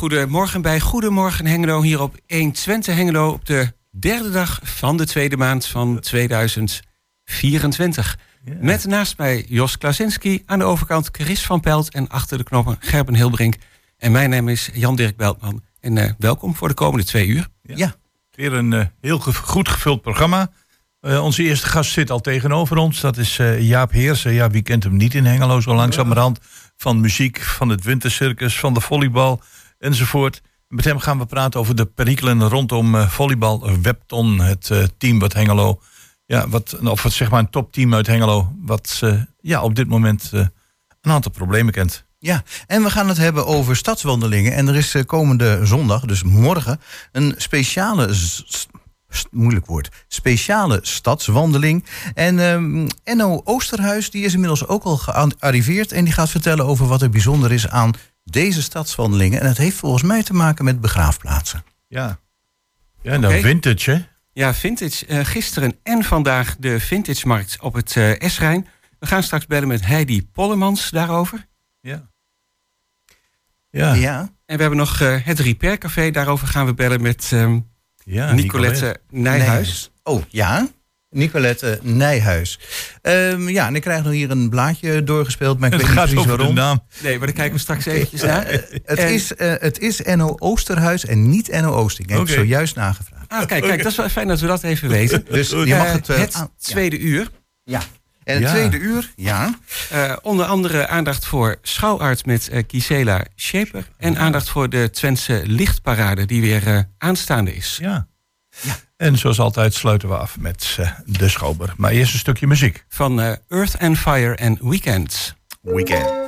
goedemorgen bij Goedemorgen Hengelo hier op 1 Twente Hengelo op de derde dag van de tweede maand van 2024. Met naast mij Jos Klasinski, aan de overkant Chris van Pelt en achter de knoppen Gerben Hilbrink. En mijn naam is Jan-Dirk Beltman. En uh, welkom voor de komende twee uur. Ja, ja. weer een uh, heel ge goed gevuld programma. Uh, onze eerste gast zit al tegenover ons. Dat is Jaap Heersen. Ja, wie kent hem niet in Hengelo zo langzamerhand? Van muziek, van het wintercircus, van de volleybal enzovoort. Met hem gaan we praten over de perikelen rondom uh, volleybal. Webton, het uh, team wat Hengelo... Ja, wat, of zeg maar een topteam uit Hengelo... wat uh, ja, op dit moment een aantal problemen kent. Ja, en we gaan het hebben over stadswandelingen. En er is komende zondag, dus morgen, een speciale moeilijk woord, speciale stadswandeling. En um, Enno Oosterhuis die is inmiddels ook al gearriveerd... en die gaat vertellen over wat er bijzonder is aan deze stadswandelingen. En het heeft volgens mij te maken met begraafplaatsen. Ja, ja nou okay. vintage hè? Ja, vintage. Uh, gisteren en vandaag de vintage-markt op het uh, Esrijn. We gaan straks bellen met Heidi Pollemans daarover. Ja. Ja. ja. En we hebben nog uh, het Repair Café. Daarover gaan we bellen met um, ja, Nicolette, Nicolette Nijhuis. Oh, ja? Nicolette Nijhuis. Um, ja, en ik krijg nog hier een blaadje doorgespeeld. Maar ik het weet gaat niet over de naam. Nee, maar daar kijken we straks eventjes naar. Uh, het, is, uh, het is N.O. Oosterhuis en niet N.O. Oosting. Ik heb okay. zojuist nagevraagd. Ah, kijk, kijk, dat is wel fijn dat we dat even weten. dus je mag het... het tweede ja. uur. Ja. En het ja. tweede uur, ja. Uh, onder andere aandacht voor schouwarts met uh, Gisela Scheper. En aandacht voor de Twentse lichtparade die weer uh, aanstaande is. Ja. ja. En zoals altijd sluiten we af met uh, de Schober. Maar eerst een stukje muziek. Van uh, Earth and Fire en Weekends. Weekend.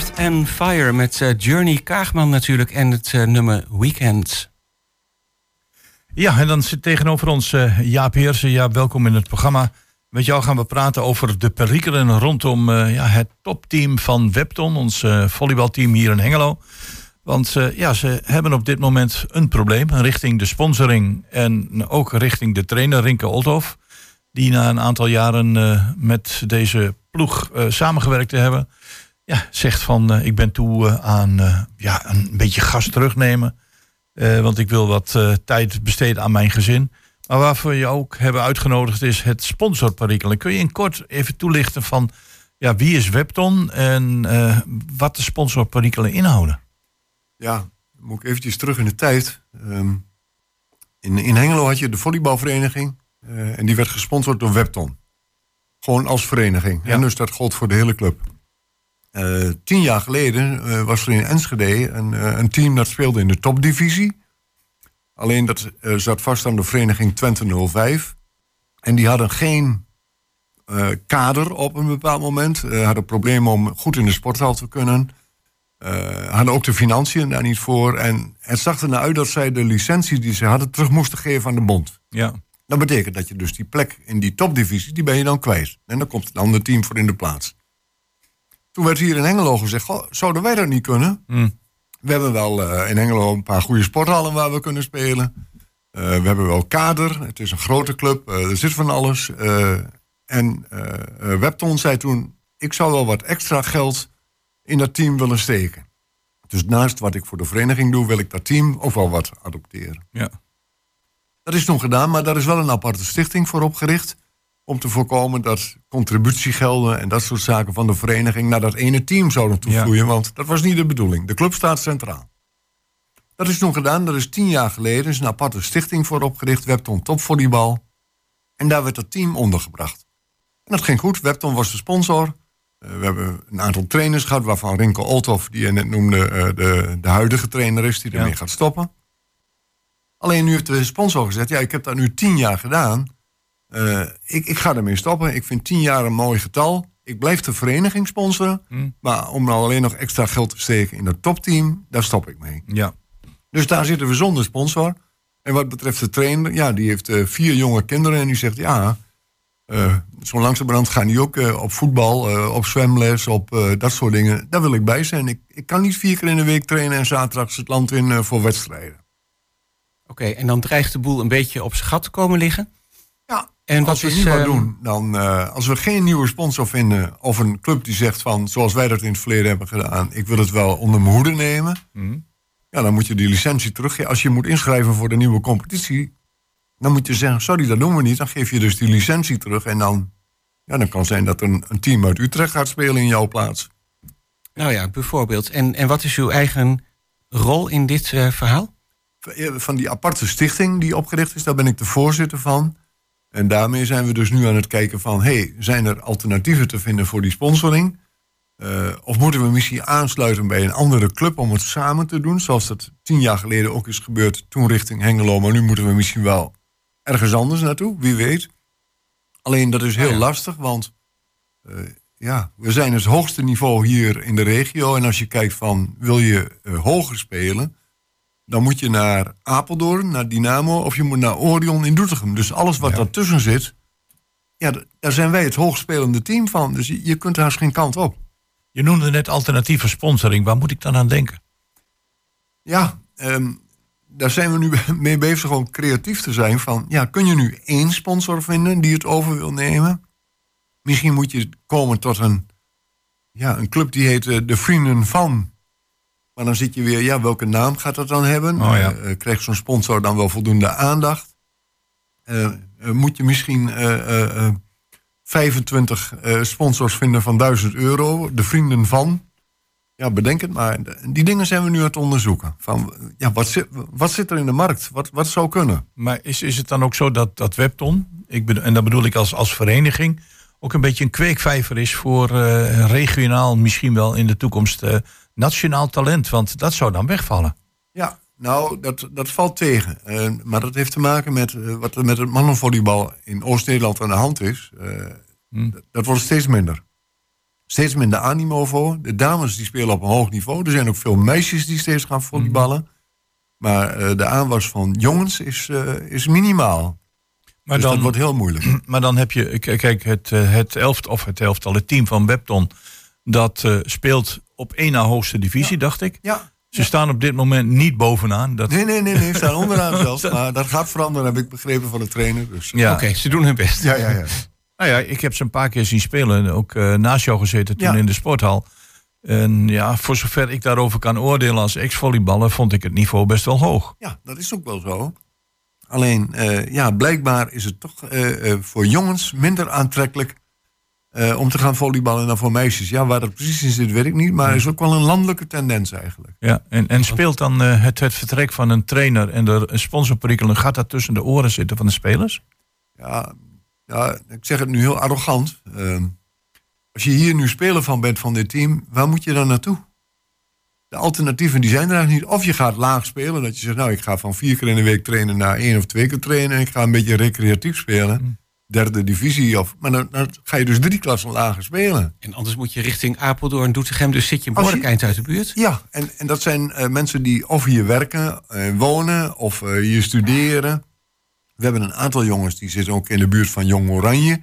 Earth and Fire met uh, Journey Kaagman natuurlijk en het uh, nummer Weekends. Ja, en dan zit tegenover ons uh, Jaap Heersen. Ja, welkom in het programma. Met jou gaan we praten over de perikelen rondom ja, het topteam van Webton, ons volleybalteam hier in Hengelo. Want ja, ze hebben op dit moment een probleem richting de sponsoring en ook richting de trainer Rinke Olthoff. Die na een aantal jaren met deze ploeg samengewerkt te hebben ja, zegt van uh, ik ben toe uh, aan uh, ja, een beetje gas terugnemen. want ik wil wat tijd besteden aan mijn gezin. Maar waarvoor je ook hebben uitgenodigd is het sponsorperikelen. Kun je in kort even toelichten van ja, wie is Webton en wat de sponsorperikelen inhouden? Ja, moet ik eventjes terug in de tijd. Um, in, in Hengelo had je de volleybalvereniging en die werd gesponsord door Webton. Gewoon als vereniging. Ja. En dus dat gold voor de hele club. Uh, tien jaar geleden uh, was er in Enschede een, uh, een, team dat speelde in de topdivisie. Alleen dat zat vast aan de vereniging Twente 05. En die hadden geen kader op een bepaald moment. hadden problemen om goed in de sporthal te kunnen. hadden ook de financiën daar niet voor. En het zag ernaar uit dat zij de licentie die ze hadden terug moesten geven aan de bond. Ja. Dat betekent dat je dus die plek in die topdivisie, die ben je dan kwijt. En dan komt een ander team voor in de plaats. Toen werd hier in Engelo gezegd, goh, zouden wij dat niet kunnen? Mm. We hebben wel uh, in Engelo een paar goede sporthallen waar we kunnen spelen. Uh, we hebben wel kader, het is een grote club, uh, er zit van alles. en Webton zei toen, ik zou wel wat extra geld in dat team willen steken. Dus naast wat ik voor de vereniging doe, wil ik dat team ook wel wat adopteren. Ja. Dat is toen gedaan, maar daar is wel een aparte stichting voor opgericht om te voorkomen dat contributiegelden en dat soort zaken van de vereniging naar dat ene team zouden toevloeien. Want dat was niet de bedoeling. De club staat centraal. Dat is toen gedaan, dat is tien jaar geleden. Er is een aparte stichting voor opgericht, Webton Topvolleybal. En daar werd het team ondergebracht. En dat ging goed. Webton was de sponsor. Uh, we hebben een aantal trainers gehad, waarvan Rinko Olthoff, die je net noemde, uh, de, de huidige trainer is, die ermee ja. gaat stoppen. Alleen nu heeft de sponsor gezegd, ja, ik heb dat nu tien jaar gedaan. Uh, ik, ik ga ermee stoppen. Ik vind tien jaar een mooi getal. Ik blijf de vereniging sponsoren. Mm. Maar om nou alleen nog extra geld te steken in dat topteam, daar stop ik mee. Ja. Dus daar zitten we zonder sponsor. En wat betreft de trainer, ja, die heeft uh, vier jonge kinderen. En die zegt, ja, uh, zo langzamerhand gaan die ook op voetbal, op zwemles, op dat soort dingen. Daar wil ik bij zijn. Ik, ik kan niet vier keer in de week trainen en zaterdags het land in voor wedstrijden. Oké, okay, en dan dreigt de boel een beetje op zijn gat te komen liggen? En als we is, niet wat uh, doen, dan uh, als we geen nieuwe sponsor vinden of een club die zegt van zoals wij dat in het verleden hebben gedaan, ik wil het wel onder mijn hoede nemen, mm. ja, dan moet je die licentie teruggeven. Als je moet inschrijven voor de nieuwe competitie, dan moet je zeggen, sorry, dat doen we niet. Dan geef je dus die licentie terug en dan, ja, dan kan zijn dat een, een team uit Utrecht gaat spelen in jouw plaats. Nou ja, bijvoorbeeld. En, en wat is uw eigen rol in dit uh, verhaal? Van die aparte stichting die opgericht is, daar ben ik de voorzitter van. En daarmee zijn we dus nu aan het kijken van... hey, zijn er alternatieven te vinden voor die sponsoring? Uh, of moeten we misschien aansluiten bij een andere club om het samen te doen? Zoals dat tien jaar geleden ook is gebeurd, toen richting Hengelo. Maar nu moeten we misschien wel ergens anders naartoe, wie weet. Alleen dat is heel ja. lastig, want... Uh, ja, we zijn het hoogste niveau hier in de regio. En als je kijkt van, wil je uh, hoger spelen dan moet je naar Apeldoorn, naar Dynamo... of je moet naar Orion in Doetinchem. Dus alles wat Ja. daartussen zit... ja, daar zijn wij het hoogspelende team van. Dus je, je kunt haast geen kant op. Je noemde net alternatieve sponsoring. Waar moet ik dan aan denken? Ja, ehm, daar zijn we nu mee bezig om creatief te zijn. Van, ja, kun je nu één sponsor vinden die het over wil nemen? Misschien moet je komen tot een, ja, een club die heet eh, De Vrienden van... Maar dan zit je weer, ja, welke naam gaat dat dan hebben? Oh ja. Eh, eh, krijgt zo'n sponsor dan wel voldoende aandacht? Eh, moet je misschien eh, eh, eh, 25 eh, sponsors vinden van 1000 euro? De vrienden van? Ja, bedenk het maar. Die dingen zijn we nu aan het onderzoeken. Van, ja, wat, zit, wat zit er in de markt? Wat, wat zou kunnen? Maar is, is het dan ook zo dat, dat Webton, ik bedoel, en dat bedoel ik als, als vereniging, ook een beetje een kweekvijver is voor regionaal, misschien wel in de toekomst nationaal talent? Want dat zou dan wegvallen. Ja, nou, dat, dat valt tegen. Eh, maar dat heeft te maken met eh, wat er met het mannenvolleybal in Oost-Nederland aan de hand is. Eh, Hm. dat- wordt steeds minder. steeds minder animo voor. De dames die spelen op een hoog niveau. Er zijn ook veel meisjes die steeds gaan volleyballen. Maar de aanwas van jongens is, is minimaal. Maar dus dan, dat wordt heel moeilijk. Maar dan heb je, kijk, het, het elft of het elftal, het team van Webton, dat speelt op één na hoogste divisie, dacht ik. Ja. Ze staan op dit moment niet bovenaan. Dat, Nee, nee, nee, nee. Staan onderaan zelfs. Maar dat gaat veranderen, heb ik begrepen van de trainer. Dus. ja. Oké, ze doen hun best. Ja, ja, ja. Nou ja, ik heb ze een paar keer zien spelen. Ook eh, naast jou gezeten toen Ja. in de sporthal. En ja, voor zover ik daarover kan oordelen als ex-volleyballer, vond ik het niveau best wel hoog. Ja, dat is ook wel zo. Alleen, eh, ja, blijkbaar is het toch eh, voor jongens minder aantrekkelijk om te gaan volleyballen dan voor meisjes. Ja, waar dat precies in zit, weet ik niet. Maar het is ook wel een landelijke tendens eigenlijk. Ja, en, en speelt dan eh, het, het vertrek van een trainer en de sponsorperikelen, gaat dat tussen de oren zitten van de spelers? Ja, ja ik zeg het nu heel arrogant. Ehm, als je hier nu speler van bent van dit team, waar moet je dan naartoe? De alternatieven die zijn er eigenlijk niet. Of je gaat laag spelen, dat je zegt, nou, ik ga van vier keer in de week trainen naar één of twee keer trainen. En ik ga een beetje recreatief spelen. Derde divisie. Of, maar dan, dan ga je dus drie klassen lager spelen. En anders moet je richting Apeldoorn, Doetinchem. Dus zit je een behoorlijk eind uit de buurt. Ja, en, en dat zijn eh, mensen die of hier werken, eh, wonen of eh, hier studeren. We hebben een aantal jongens die zitten ook in de buurt van Jong Oranje.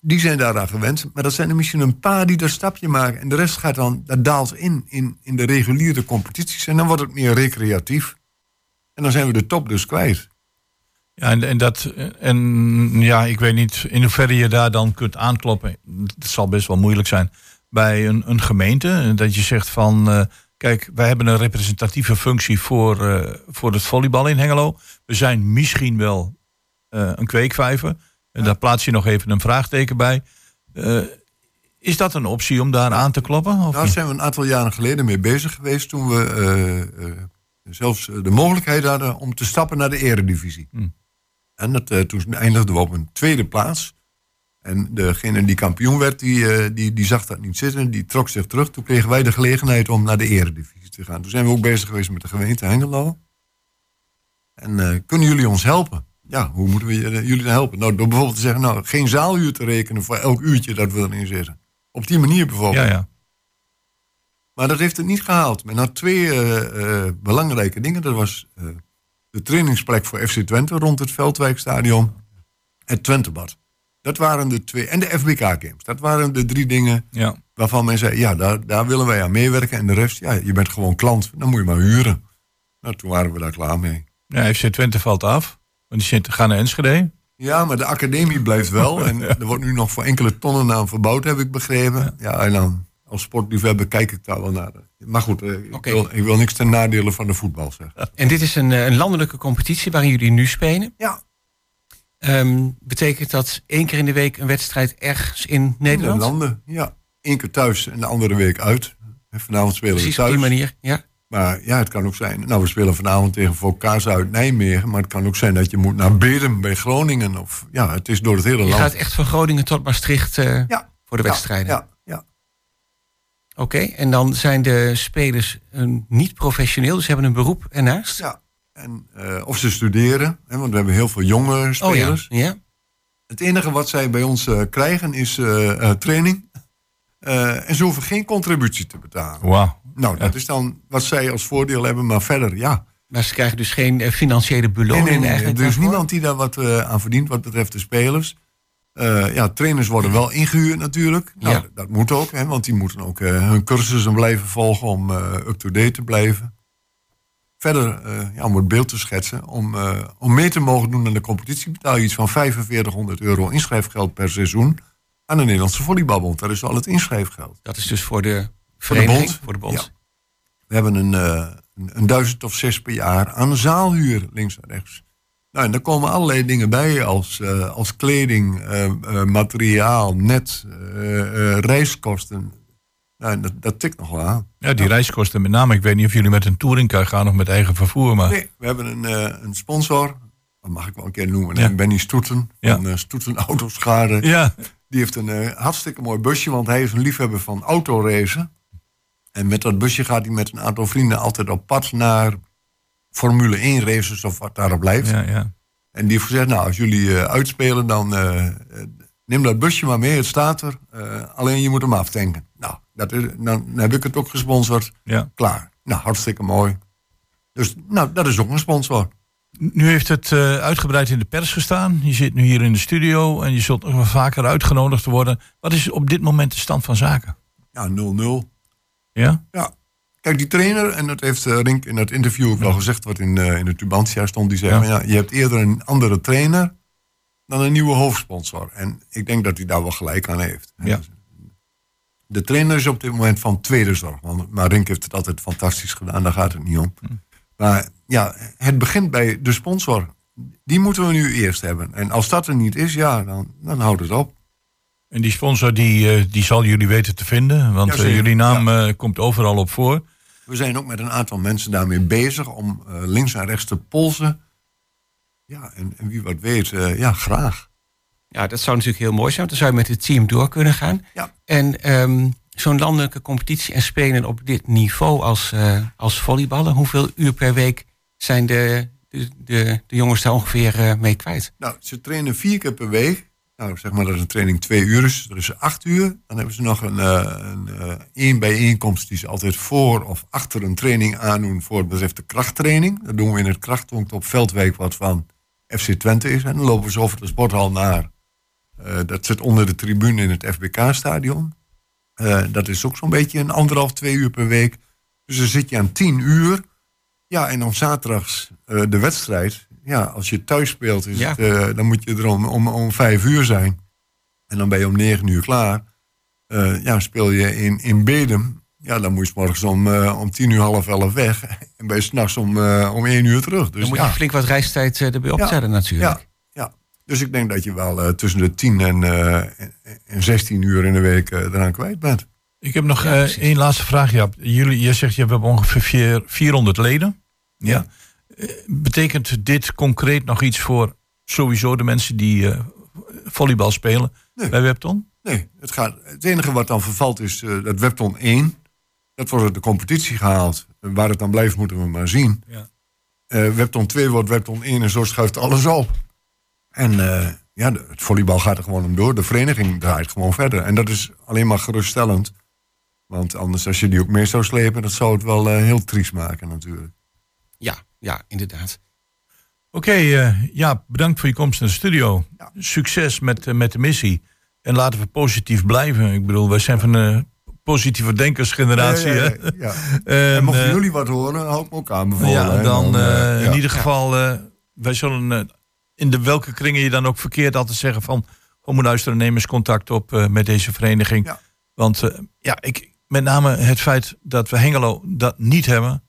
Die zijn daaraan gewend. Maar dat zijn er misschien een paar die dat stapje maken. En de rest gaat dan, dat daalt in, in, in de reguliere competities. En dan wordt het meer recreatief. En dan zijn we de top dus kwijt. Ja, en, en, dat, en ja, ik weet niet in hoeverre je daar dan kunt aankloppen. Het zal best wel moeilijk zijn bij een, een gemeente. Dat je zegt van, eh, kijk, wij hebben een representatieve functie voor, eh, voor het volleybal in Hengelo. We zijn misschien wel eh, een kweekvijver. En daar plaats je nog even een vraagteken bij. Is dat een optie om daar aan te kloppen? Of Daar zijn we een aantal jaren geleden mee bezig geweest. Toen we zelfs de mogelijkheid hadden om te stappen naar de eredivisie. Hmm. En dat, eh, toen eindigden we op een tweede plaats. En degene die kampioen werd, die, eh, die, die zag dat niet zitten. Die trok zich terug. Toen kregen wij de gelegenheid om naar de eredivisie te gaan. Toen zijn we ook bezig geweest met de gemeente Hengelo. En eh, kunnen jullie ons helpen? Ja, hoe moeten we jullie dan helpen? Nou, door bijvoorbeeld te zeggen, nou, geen zaaluur te rekenen voor elk uurtje dat we erin zitten. Op die manier bijvoorbeeld. Ja, ja. Maar dat heeft het niet gehaald. Men had twee belangrijke dingen. Dat was de trainingsplek voor FC Twente rond het Veldwijkstadion. Het Twentebad. Dat waren de twee. En de FBK-games. Dat waren de drie dingen ja. waarvan men zei... ja, daar, daar willen wij aan meewerken. En de rest, ja, je bent gewoon klant. Dan moet je maar huren. Nou, toen waren we daar klaar mee. ja FC Twente valt af. Want die gaan naar Enschede. Ja, maar de academie blijft wel. En er wordt nu nog voor enkele tonnen aan verbouwd, heb ik begrepen. Ja, en dan als sportliefhebber kijk ik daar wel naar. Maar goed, eh, ik, wil, ik wil niks ten nadele van de voetbal zeggen. En dit is een, eh, een landelijke competitie waarin jullie nu spelen. Ja, Ehm, betekent dat één keer in de week een wedstrijd ergens in in de Nederland? landen. Ja, Eén keer thuis en de andere week uit. En vanavond spelen Precies we op thuis. die manier. Ja. Maar ja, het kan ook zijn. Nou, we spelen vanavond tegen Volkaza uit Nijmegen. Maar het kan ook zijn dat je moet naar Bedum bij Groningen. Of ja, het is door het hele Je land. gaat echt van Groningen tot Maastricht eh, ja, voor de wedstrijden. Ja, ja. Oké, en dan zijn de spelers eh, niet professioneel, dus hebben een beroep ernaast. ja. En, eh, of ze studeren, hè, want we hebben heel veel jonge oh ja. spelers. ja. Het enige wat zij bij ons eh, krijgen is eh, eh, training. Eh, en ze hoeven geen contributie te betalen. Wauw. Nou, dat is dan wat zij als voordeel hebben. Maar verder, ja. Maar ze krijgen dus geen financiële beloning nee, nee, eigenlijk. er is daarvoor? niemand die daar wat eh, aan verdient wat betreft de spelers. Eh, ja, trainers worden wel ingehuurd natuurlijk. Nou, Ja. dat, moet ook, hè, want die moeten ook eh, hun cursussen blijven volgen om eh, up-to-date te blijven. Verder, ja, om het beeld te schetsen, om, om mee te mogen doen aan de competitie betaal je iets van 4500 euro inschrijfgeld per seizoen aan de Nederlandse Volleybalbond. Dat is al het inschrijfgeld. Dat is dus voor de Voor de bond. Voor de bond. Ja. We hebben een, een, een duizend of zes per jaar aan zaalhuur, links en rechts. Nou, en daar komen allerlei dingen bij, als, eh, als kleding, eh, eh, materiaal, net, reiskosten. Nou, dat, dat tikt nog wel aan. Ja, die reiskosten met name. Ik weet niet of jullie met een touringcar gaan of met eigen vervoer. Maar Nee, we hebben een, een sponsor, dat mag ik wel een keer noemen, Ja. Benny Stoeten van Stoeten Autoschade. ja, Die heeft een hartstikke mooi busje, want hij is een liefhebber van autoracen. En met dat busje gaat hij met een aantal vrienden altijd op pad naar Formule 1 races of wat daarop blijft. ja, ja. En die heeft gezegd, nou, als jullie eh, uitspelen, dan eh, neem dat busje maar mee, het staat er. eh, alleen je moet hem aftanken. Nou, dat is, dan heb ik het ook gesponsord. Ja. Klaar. Nou, hartstikke mooi. Dus nou, dat is ook een sponsor. Nu heeft het uitgebreid in de pers gestaan. Je zit nu hier in de studio en je zult nog wel vaker uitgenodigd worden. Wat is op dit moment de stand van zaken? Ja, 0-0. Ja? Ja. Kijk, die trainer, en dat heeft eh, Rink in dat interview ook wel gezegd, wat in, eh, in de Tubantia stond, die zei: Ja. ja, je hebt eerder een andere trainer dan een nieuwe hoofdsponsor. En ik denk dat hij daar wel gelijk aan heeft. Ja. De trainer is op dit moment van tweede zorg. Want, maar Rink heeft het altijd fantastisch gedaan, daar gaat het niet om. Hm. Maar ja, het begint bij de sponsor. Die moeten we nu eerst hebben. En als dat er niet is, ja, dan, dan houdt het op. En die sponsor die, eh, die zal jullie weten te vinden. Want eh, jullie naam eh, komt overal op voor. We zijn ook met een aantal mensen daarmee bezig om eh, links en rechts te polsen. Ja, en, en wie wat weet, eh, ja, graag. Ja, dat zou natuurlijk heel mooi zijn. Want dan zou je met het team door kunnen gaan. Ja. En ehm, zo'n landelijke competitie en spelen op dit niveau als, eh, als volleyballen. Hoeveel uur per week zijn de, de, de, de jongens daar ongeveer eh, mee kwijt? Nou, ze trainen vier keer per week. Nou, zeg maar dat een training twee uur is. Er is acht uur. Dan hebben ze nog een, eh, een eh, één bijeenkomst die ze altijd voor of achter een training aandoen voor het betreft de krachttraining. Dat doen we in het krachtpunt op Veldwijk, wat van FC Twente is. En dan lopen ze over de sporthal naar. Eh, dat zit onder de tribune in het FBK-stadion. Dat is ook zo'n beetje een anderhalf, twee uur per week. Dus dan zit je aan tien uur. Ja, en dan zaterdags de wedstrijd. Ja, als je thuis speelt, is Ja. het, eh, dan moet je er om, om, om vijf uur zijn. En dan ben je om negen uur klaar. Eh, ja, speel je in, in Bedum. Ja, dan moet je 's morgens om, eh, om tien uur, half elf weg. En ben je s'nachts om, eh, om één uur terug. Dus Dan moet ja. je flink wat reistijd erbij optellen natuurlijk. Ja, ja. Dus ik denk dat je wel eh, tussen de 10 en, eh, en, en 16 uur in de week eraan kwijt bent. Ik heb nog eh, één laatste vraag. Jaap. Jullie, je zegt je hebt ongeveer vier- 400 leden. Ja. Betekent dit concreet nog iets voor sowieso de mensen die eh, volleybal spelen Nee. bij Webton? Nee, het, gaat, het enige wat dan vervalt is eh, dat Webton 1. Dat wordt uit de competitie gehaald. En waar het dan blijft moeten we maar zien. Ja. Eh, Webton 2 wordt Webton 1 en zo schuift alles op. En eh, ja, de- het volleybal gaat er gewoon om door. De vereniging draait gewoon verder. En dat is alleen maar geruststellend. Want anders, als je die ook mee zou slepen, dat zou het wel heel triest maken natuurlijk. Ja, ja, inderdaad. Oké, eh, ja, bedankt voor je komst naar de studio. Ja. Succes met, eh, met de missie. En laten we positief blijven. Ik bedoel, wij zijn van de positieve denkersgeneratie. Ja, ja, hè? ja, ja. En, En mochten eh, jullie wat horen, hou ik me ook aanbevolen. ja, dan ja. in ieder geval, eh, wij zullen in de welke kringen je dan ook verkeerd altijd zeggen van, moet luisteren, neem eens contact op eh, met deze vereniging. Ja. Want eh, ja, ik, met name het feit dat we Hengelo dat niet hebben,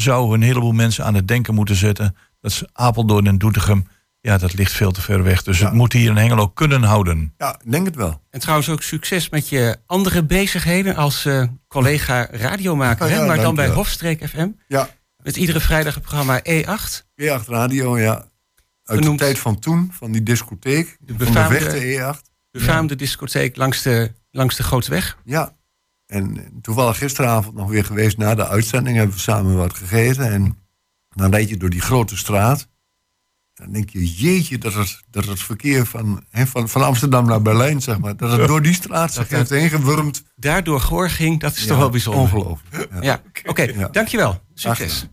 zou een heleboel mensen aan het denken moeten zetten. Dat is Apeldoorn en Doetinchem, ja, dat ligt veel te ver weg. Dus Ja. het moet hier in Hengelo kunnen houden. Ja, ik denk het wel. En trouwens ook succes met je andere bezigheden als eh, collega radiomaker. Ja, hè? ja, Maar dan bij. Hofstreek FM. Ja, Met iedere vrijdag het programma E8. E8 Radio, ja. Uit Genoemd- de tijd van toen, van die discotheek. van de befaamde- weg de E8. Befaamde discotheek langs de, langs de Grote Weg. Ja. En toevallig gisteravond nog weer geweest na de uitzending. Hebben we samen wat gegeten. En dan rijd je door die grote straat. Dan denk je, jeetje, dat het, dat het verkeer van, van, van Amsterdam naar Berlijn, zeg maar. Dat het door die straat zich heeft heen gewurmd. Daardoor Goor ging, dat is toch wel bijzonder. Ongelooflijk. Ja. Ja, oké. Ja. Dankjewel. Succes.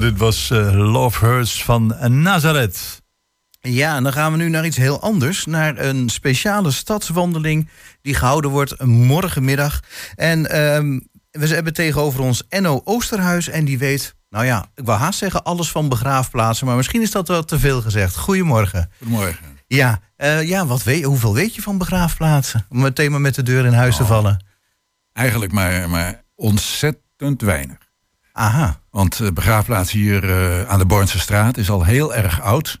Dit was eh, Love Hurts van Nazareth. Ja, en dan gaan we nu naar iets heel anders. Naar een speciale stadswandeling die gehouden wordt morgenmiddag. En ehm, we hebben tegenover ons Enno Oosterhuis en die weet... Nou ja, ik wou haast zeggen alles van begraafplaatsen... maar misschien is dat wel te veel gezegd. Goedemorgen. Goedemorgen. Ja, eh, ja wat weet, hoeveel weet je van begraafplaatsen? Om meteen maar met de deur in huis te vallen. Eigenlijk maar, maar ontzettend weinig. Aha, Want de begraafplaats hier eh, aan de Bornse straat is al heel erg oud.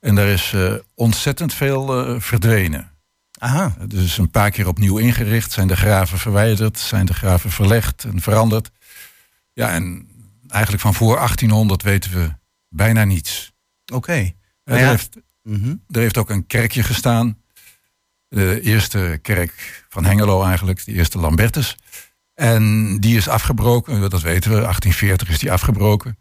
En daar is eh, ontzettend veel eh, verdwenen. aha. Is een paar keer opnieuw ingericht. Zijn de graven verwijderd, zijn de graven verlegd en veranderd. Ja, en eigenlijk van voor 1800 weten we bijna niets. Oké. Nou er, ja. heeft, Mhm. er heeft ook een kerkje gestaan. De eerste kerk van Hengelo eigenlijk, de eerste Lambertus. En die is afgebroken, dat weten we, 1840 is die afgebroken.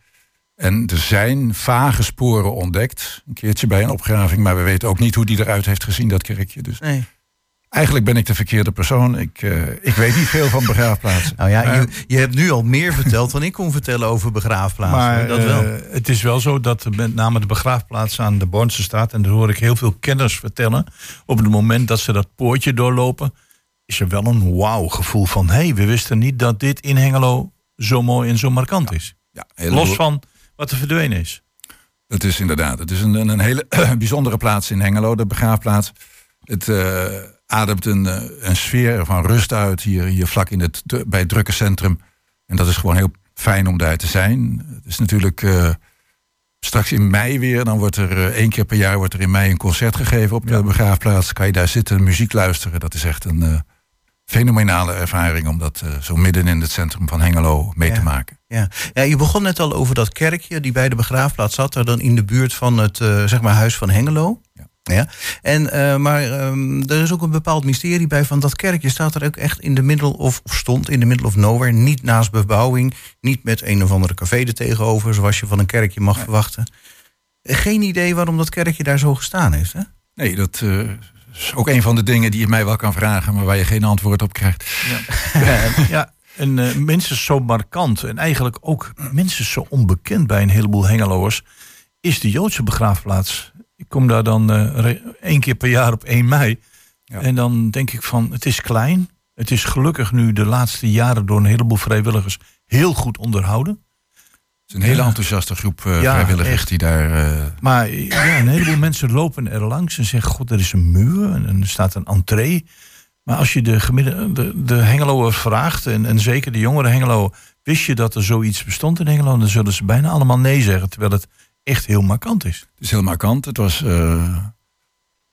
En er zijn vage sporen ontdekt, een keertje bij een opgraving, maar we weten ook niet hoe die eruit heeft gezien, dat kerkje. Dus Nee. eigenlijk ben ik de verkeerde persoon. Ik, eh, ik weet niet veel van begraafplaatsen. Nou ja, Maar- je, je hebt nu al meer verteld dan ik kon vertellen over begraafplaatsen. Maar dat wel. eh, het is wel zo dat met name de begraafplaats aan de Bornse straat... en daar hoor ik heel veel kenners vertellen... op het moment dat ze dat poortje doorlopen... is er wel een wauw gevoel van... hé, hey, we wisten niet dat dit in Hengelo zo mooi en zo markant is. Ja, Los van wat er verdwenen is. Het is inderdaad. Het is een, een, hele bijzondere plaats in Hengelo, de begraafplaats. Het eh, ademt een, eh, een sfeer van rust uit hier, hier vlak in het, bij het drukke centrum. En dat is gewoon heel fijn om daar te zijn. Het is natuurlijk eh, straks in mei weer. Dan wordt er één keer per jaar wordt er in mei een concert gegeven op de begraafplaats. Kan je daar zitten, muziek luisteren. Dat is echt een fenomenale ervaring om dat eh, zo midden in het centrum van Hengelo mee Ja. te maken. Ja. ja, je begon net al over dat kerkje die bij de begraafplaats zat. Daar dan in de buurt van het eh, zeg maar huis van Hengelo. Ja. Ja. En, eh, maar ehm, er is ook een bepaald mysterie bij van dat kerkje. Staat er ook echt in de middel of, of stond in de middle of nowhere. Niet naast bebouwing. Niet met een of andere café er tegenover. Zoals je van een kerkje mag verwachten. Geen idee waarom dat kerkje daar zo gestaan heeft. Hè? Nee, dat is ook een van de dingen die je mij wel kan vragen, maar waar je geen antwoord op krijgt. Ja, en eh, minstens zo markant en eigenlijk ook minstens zo onbekend bij een heleboel Hengeloers is de Joodse begraafplaats. Ik kom daar dan re- één keer per jaar op 1 mei. Ja. En dan denk ik van, het is klein. Het is gelukkig nu de laatste jaren door een heleboel vrijwilligers heel goed onderhouden. Is een hele enthousiaste groep eh, Ja, vrijwilligers echt. die daar. eh, Maar ja, een heleboel mensen lopen er langs en zeggen: God, er is een muur en er staat een entree. Maar als je de, gemiddelde, de, de vraagt, en, en zeker de jongere Hengelo, wist je dat er zoiets bestond in Hengelo? Dan zullen ze bijna allemaal nee zeggen, terwijl het echt heel markant is. het is heel markant. Het was. eh,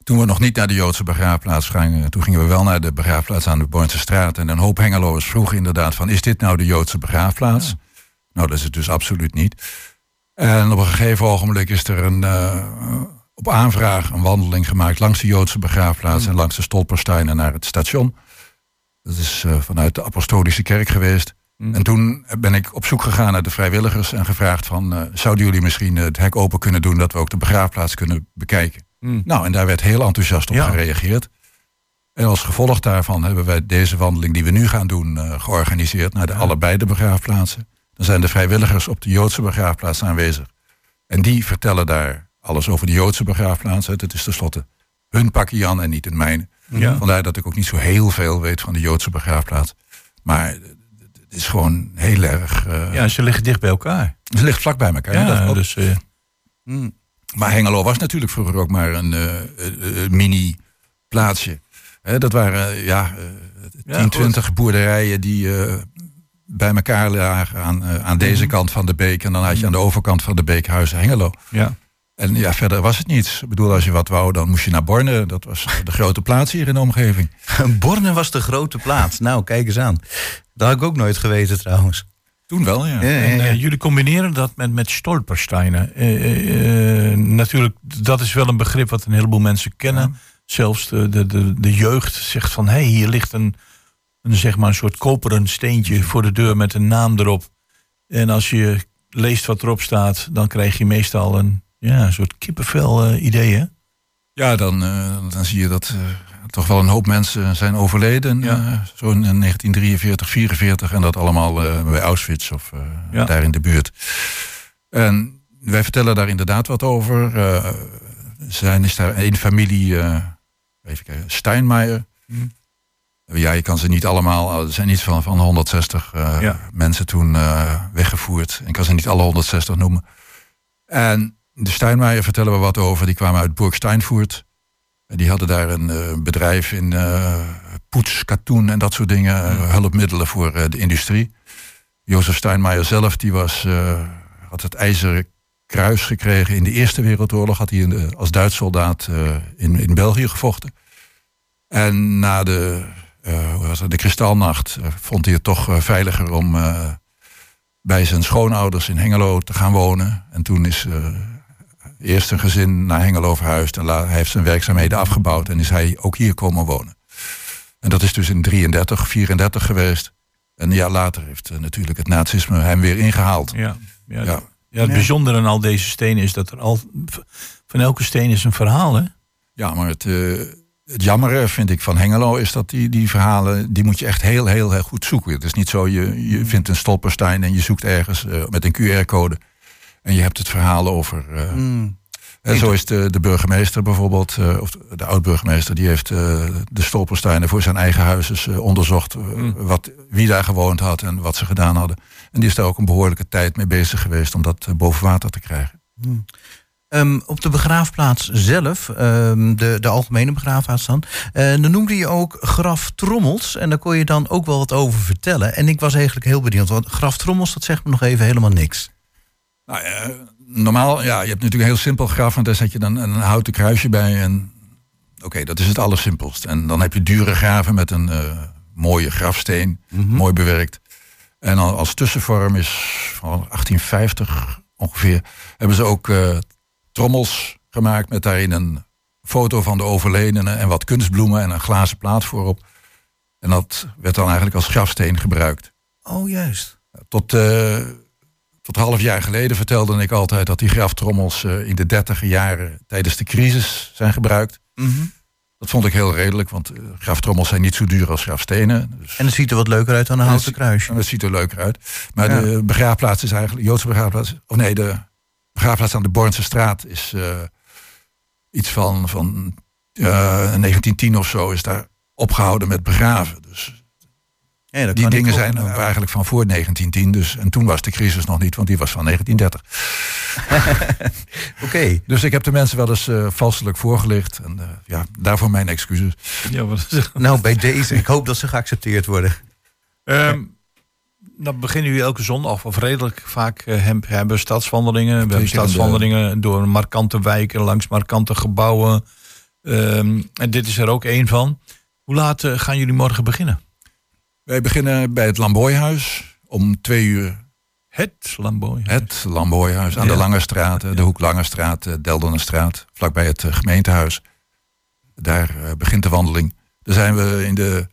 toen we nog niet naar de Joodse begraafplaats gingen, toen gingen we wel naar de begraafplaats aan de Bornse straat. En een hoop Hengeloers vroegen inderdaad: van, is dit nou de Joodse begraafplaats? Nou, dat is het dus absoluut niet. En op een gegeven ogenblik is er een, eh, op aanvraag een wandeling gemaakt langs de Joodse begraafplaats en langs de Stolpersteinen naar het station. Dat is eh, vanuit de Apostolische Kerk geweest. En toen ben ik op zoek gegaan naar de vrijwilligers en gevraagd van, eh, zouden jullie misschien het hek open kunnen doen dat we ook de begraafplaats kunnen bekijken? Nou, en daar werd heel enthousiast op Ja. gereageerd. En als gevolg daarvan hebben wij deze wandeling die we nu gaan doen georganiseerd naar de allebei de begraafplaatsen. Dan zijn de vrijwilligers op de Joodse begraafplaats aanwezig. En die vertellen daar alles over de Joodse begraafplaats. Het is tenslotte hun pakje Jan en niet het mijne. Ja. Vandaar dat ik ook niet zo heel veel weet van de Joodse begraafplaats. Maar het is gewoon heel erg... eh, Ja, ze liggen dicht bij elkaar. Het ligt vlak bij elkaar. Ja, dat dus eh, Maar Hengelo was natuurlijk vroeger ook maar een eh, mini-plaatsje. Hè, dat waren ja, eh, Ja, 10, goed. 20 boerderijen die bij elkaar lagen aan, eh, aan deze Mhm. kant van de beek. En dan had je aan de overkant van de beek Huizen Hengelo. ja. En ja, verder was het niets. Ik bedoel, als je wat wou, dan moest je naar Borne. Dat was de grote plaats hier in de omgeving. Borne was de grote plaats. Nou, kijk eens aan. Dat had ik ook nooit geweten trouwens. Toen wel, ja. Ja, ja, En eh, jullie combineren dat met, met stolpersteinen. Eh, natuurlijk, dat is wel een begrip wat een heleboel mensen kennen. Zelfs de, de, de, de jeugd zegt van... hé, hey, hier ligt een, een, zeg maar een soort koperen steentje voor de deur met een naam erop. En als je leest wat erop staat... dan krijg je meestal een, ja, een soort kippenvel eh idee, hè? Ja, dan, eh, dan zie je dat eh, toch wel een hoop mensen zijn overleden. Ja. zo in 1943, 44. En dat allemaal bij Auschwitz of Ja. daar in de buurt. En wij vertellen daar inderdaad wat over. Zijn, is daar één familie, even kijken, Steinmeier. Ja, je kan ze niet allemaal, er zijn iets van, van 160 eh, Ja. mensen toen eh, weggevoerd. Ik kan ze niet alle 160 noemen. En de Steinmeier vertellen we wat over. Die kwamen uit Burg Steinfurt. En die hadden daar een eh, bedrijf in eh poets, katoen en dat soort dingen. eh, hulpmiddelen voor eh, de industrie. Jozef Steinmeier zelf, die was, eh, had het ijzeren kruis gekregen in de Eerste Wereldoorlog. Had hij in de- als Duits soldaat eh, in, in België gevochten. En na de, eh, hoe was het, de kristalnacht eh, vond hij het toch eh, veiliger om eh, bij zijn schoonouders in Hengelo te gaan wonen. En toen is eh, eerst een gezin naar Hengelo verhuisd. En hij heeft zijn werkzaamheden afgebouwd en is hij ook hier komen wonen. En dat is dus in 33, 34 geweest. En een jaar later heeft eh, natuurlijk het nazisme hem weer ingehaald. Ja, ja, Ja. ja. het bijzondere aan al deze stenen is dat er al van elke steen is een verhaal, hè? Ja, maar het, eh, het jammere vind ik van Hengelo is dat die, die verhalen, die moet je echt heel, heel, heel goed zoeken. Het is niet zo, je, je vindt een stolperstein en je zoekt ergens eh, met een QR-code. En je hebt het verhaal over. eh, En zo is de, de burgemeester bijvoorbeeld, eh, of de oud-burgemeester, die heeft de stolpersteinen voor zijn eigen huis onderzocht. eh, wat, wie daar gewoond had en wat ze gedaan hadden. En die is daar ook een behoorlijke tijd mee bezig geweest om dat boven water te krijgen. Ehm, op de begraafplaats zelf, ehm, de, de algemene begraafplaats dan, eh, dan noemde je ook graftrommels. En daar kon je dan ook wel wat over vertellen. En ik was eigenlijk heel benieuwd, want graftrommels, dat zegt me nog even helemaal niks. Nou, normaal, ja, je hebt natuurlijk een heel simpel graf, want daar zet je dan een houten kruisje bij. En oké, dat is het allersimpelst. En dan heb je dure graven met een eh, mooie grafsteen, mooi bewerkt. En al als tussenvorm is van 1850 ongeveer, hebben ze ook eh, trommels gemaakt met daarin een foto van de overledene en wat kunstbloemen en een glazen plaat voorop. En dat werd dan eigenlijk als grafsteen gebruikt. Oh, juist. Tot, eh, tot half jaar geleden vertelde ik altijd dat die graftrommels eh, in de dertiger jaren tijdens de crisis zijn gebruikt. Dat vond ik heel redelijk, want eh, graftrommels zijn niet zo duur als grafstenen. Dus, En het ziet er wat leuker uit dan een houten kruisje. En het ziet er leuker uit. Maar Ja. de begraafplaats is eigenlijk, Joodse begraafplaats, of nee, de begraafplaats aan de Bornse straat is eh, iets van, van eh, 1910 of zo is daar opgehouden met begraven. Dus Ja, dat die dingen ook zijn eigenlijk van voor 1910. Dus, en toen was de crisis nog niet, want die was van 1930. Oké. Dus ik heb de mensen wel eens eh valselijk voorgelicht. En eh, ja, daarvoor mijn excuses. Ja, wat is Nou, bij deze. Ik hoop dat ze geaccepteerd worden. Ehm dan beginnen jullie elke zondag, of redelijk vaak eh, hem- hebben we stadswandelingen. We hebben stadswandelingen door markante wijken, langs markante gebouwen. Ehm, en dit is er ook één van. Hoe laat eh, gaan jullie morgen beginnen? Wij beginnen bij het Lamboyhuis om twee uur. Het Lamboy. Het Lamboyhuis aan Ja. de Lange Straat, eh, de hoek Lange Straat, Deldenenstraat, vlakbij het eh, gemeentehuis. Daar begint de wandeling. Daar zijn we in de,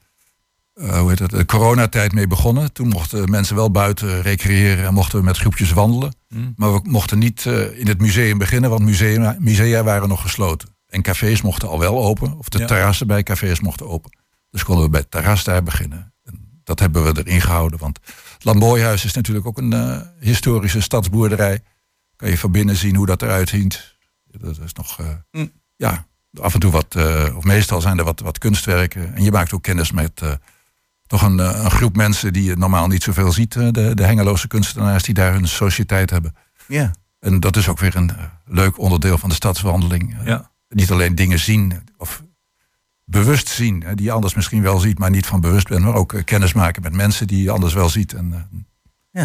eh, hoe heet het, de coronatijd mee begonnen. Toen mochten mensen wel buiten recreëren en mochten we met groepjes wandelen. Hmm. Maar we mochten niet eh, in het museum beginnen, want musea, musea waren nog gesloten. En cafés mochten al wel open, of de Ja. terrassen bij cafés mochten open. Dus konden we bij het terras daar beginnen. En dat hebben we erin gehouden, want het Lamboyhuis is natuurlijk ook een eh, historische stadsboerderij. Kan je van binnen zien hoe dat eruit ziet. Dat is nog, eh, Mm. ja, af en toe wat, of meestal zijn er wat, wat kunstwerken. En je maakt ook kennis met toch een, eh, een groep mensen die je normaal niet zoveel ziet. eh, de, de Hengeloze kunstenaars die daar hun sociëteit hebben. Ja. En dat is ook weer een eh, leuk onderdeel van de stadswandeling. Ja. Niet alleen dingen zien of bewust zien, die je anders misschien wel ziet, maar niet van bewust bent. Maar ook kennis maken met mensen die je anders wel ziet. En, eh,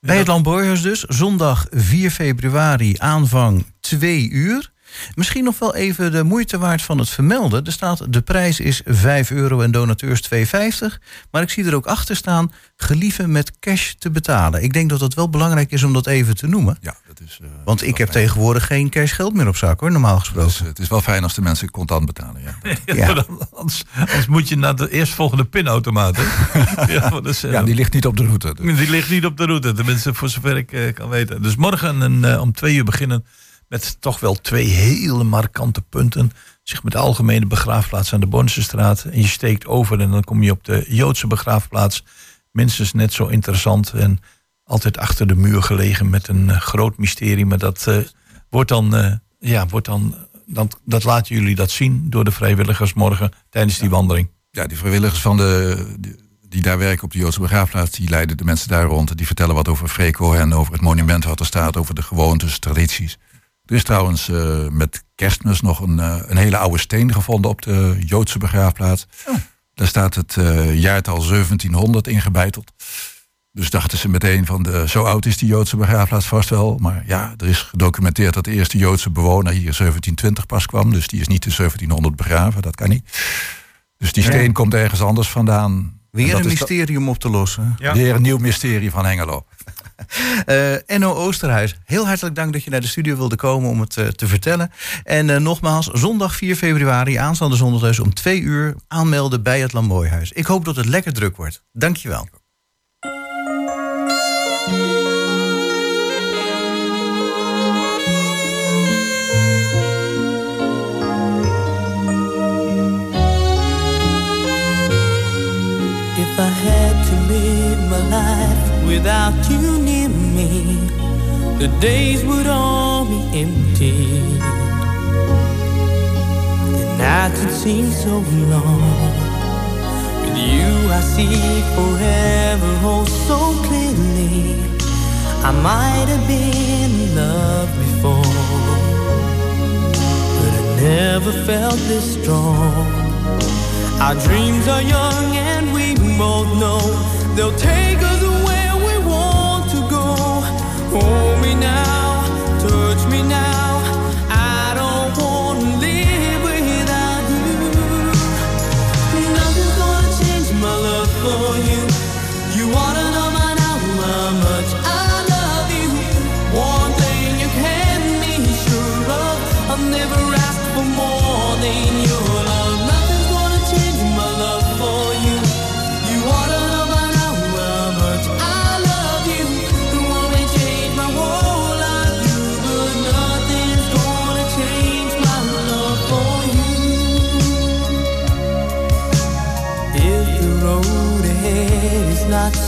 Bij het Lamborghus dus, zondag 4 februari, aanvang 2 uur. Misschien nog wel even de moeite waard van het vermelden. Er staat, de prijs is 5 euro en donateurs 2,50. Maar ik zie er ook achter staan, gelieven met cash te betalen. Ik denk dat het wel belangrijk is om dat even te noemen. ja, dat is, eh, Want ik heb fijn. tegenwoordig geen cash geld meer op zak hoor, normaal gesproken. Dus, het is wel fijn als de mensen contant betalen. Ja, Ja. Dan- anders, anders moet je naar de eerstvolgende pinautomaat. hè? ja, dat is, ja die ligt niet op de route. dus. Die ligt niet op de route, tenminste voor zover ik eh, kan weten. Dus morgen een, eh, om twee uur beginnen met toch wel twee hele markante punten. Zeg met de algemene begraafplaats aan de Bornse straat. En je steekt over en dan kom je op de Joodse begraafplaats. Minstens net zo interessant. En altijd achter de muur gelegen met een eh, groot mysterie. Maar dat eh, wordt dan, eh, ja, wordt dan, dan, dat laten jullie dat zien door de vrijwilligers morgen tijdens die wandeling. Ja, die vrijwilligers van de, die, die daar werken op de Joodse begraafplaats, die leiden de mensen daar rond. en Die vertellen wat over Freco en over het monument wat er staat, over de gewoontes, tradities. Er is trouwens eh, met kerstmis nog een, eh, een hele oude steen gevonden op de Joodse begraafplaats. Daar staat het eh, jaartal 1700 ingebeiteld. Dus dachten ze meteen van, de, zo oud is die Joodse begraafplaats vast wel. Maar ja, er is gedocumenteerd dat de eerste Joodse bewoner hier 1720 pas kwam. Dus die is niet in 1700 begraven, dat kan niet. Dus die steen komt ergens anders vandaan. Weer een mysterium op te lossen. Ja. Weer een nieuw mysterie van Hengelo. Eh Enno Oosterhuis, heel hartelijk dank dat je naar de studio wilde komen om het eh, te vertellen. En eh, nogmaals, zondag 4 februari, aanstaande zondag dus om 2 uur aanmelden bij het Lamooihuis. Ik hoop dat het lekker druk wordt. Dankjewel. If I had to live my life without you me, the days would all be empty. The nights would seem so long. With you, I see forever oh so clearly. I might have been in love before, but I never felt this strong. Our dreams are young and we both know they'll take us where Oh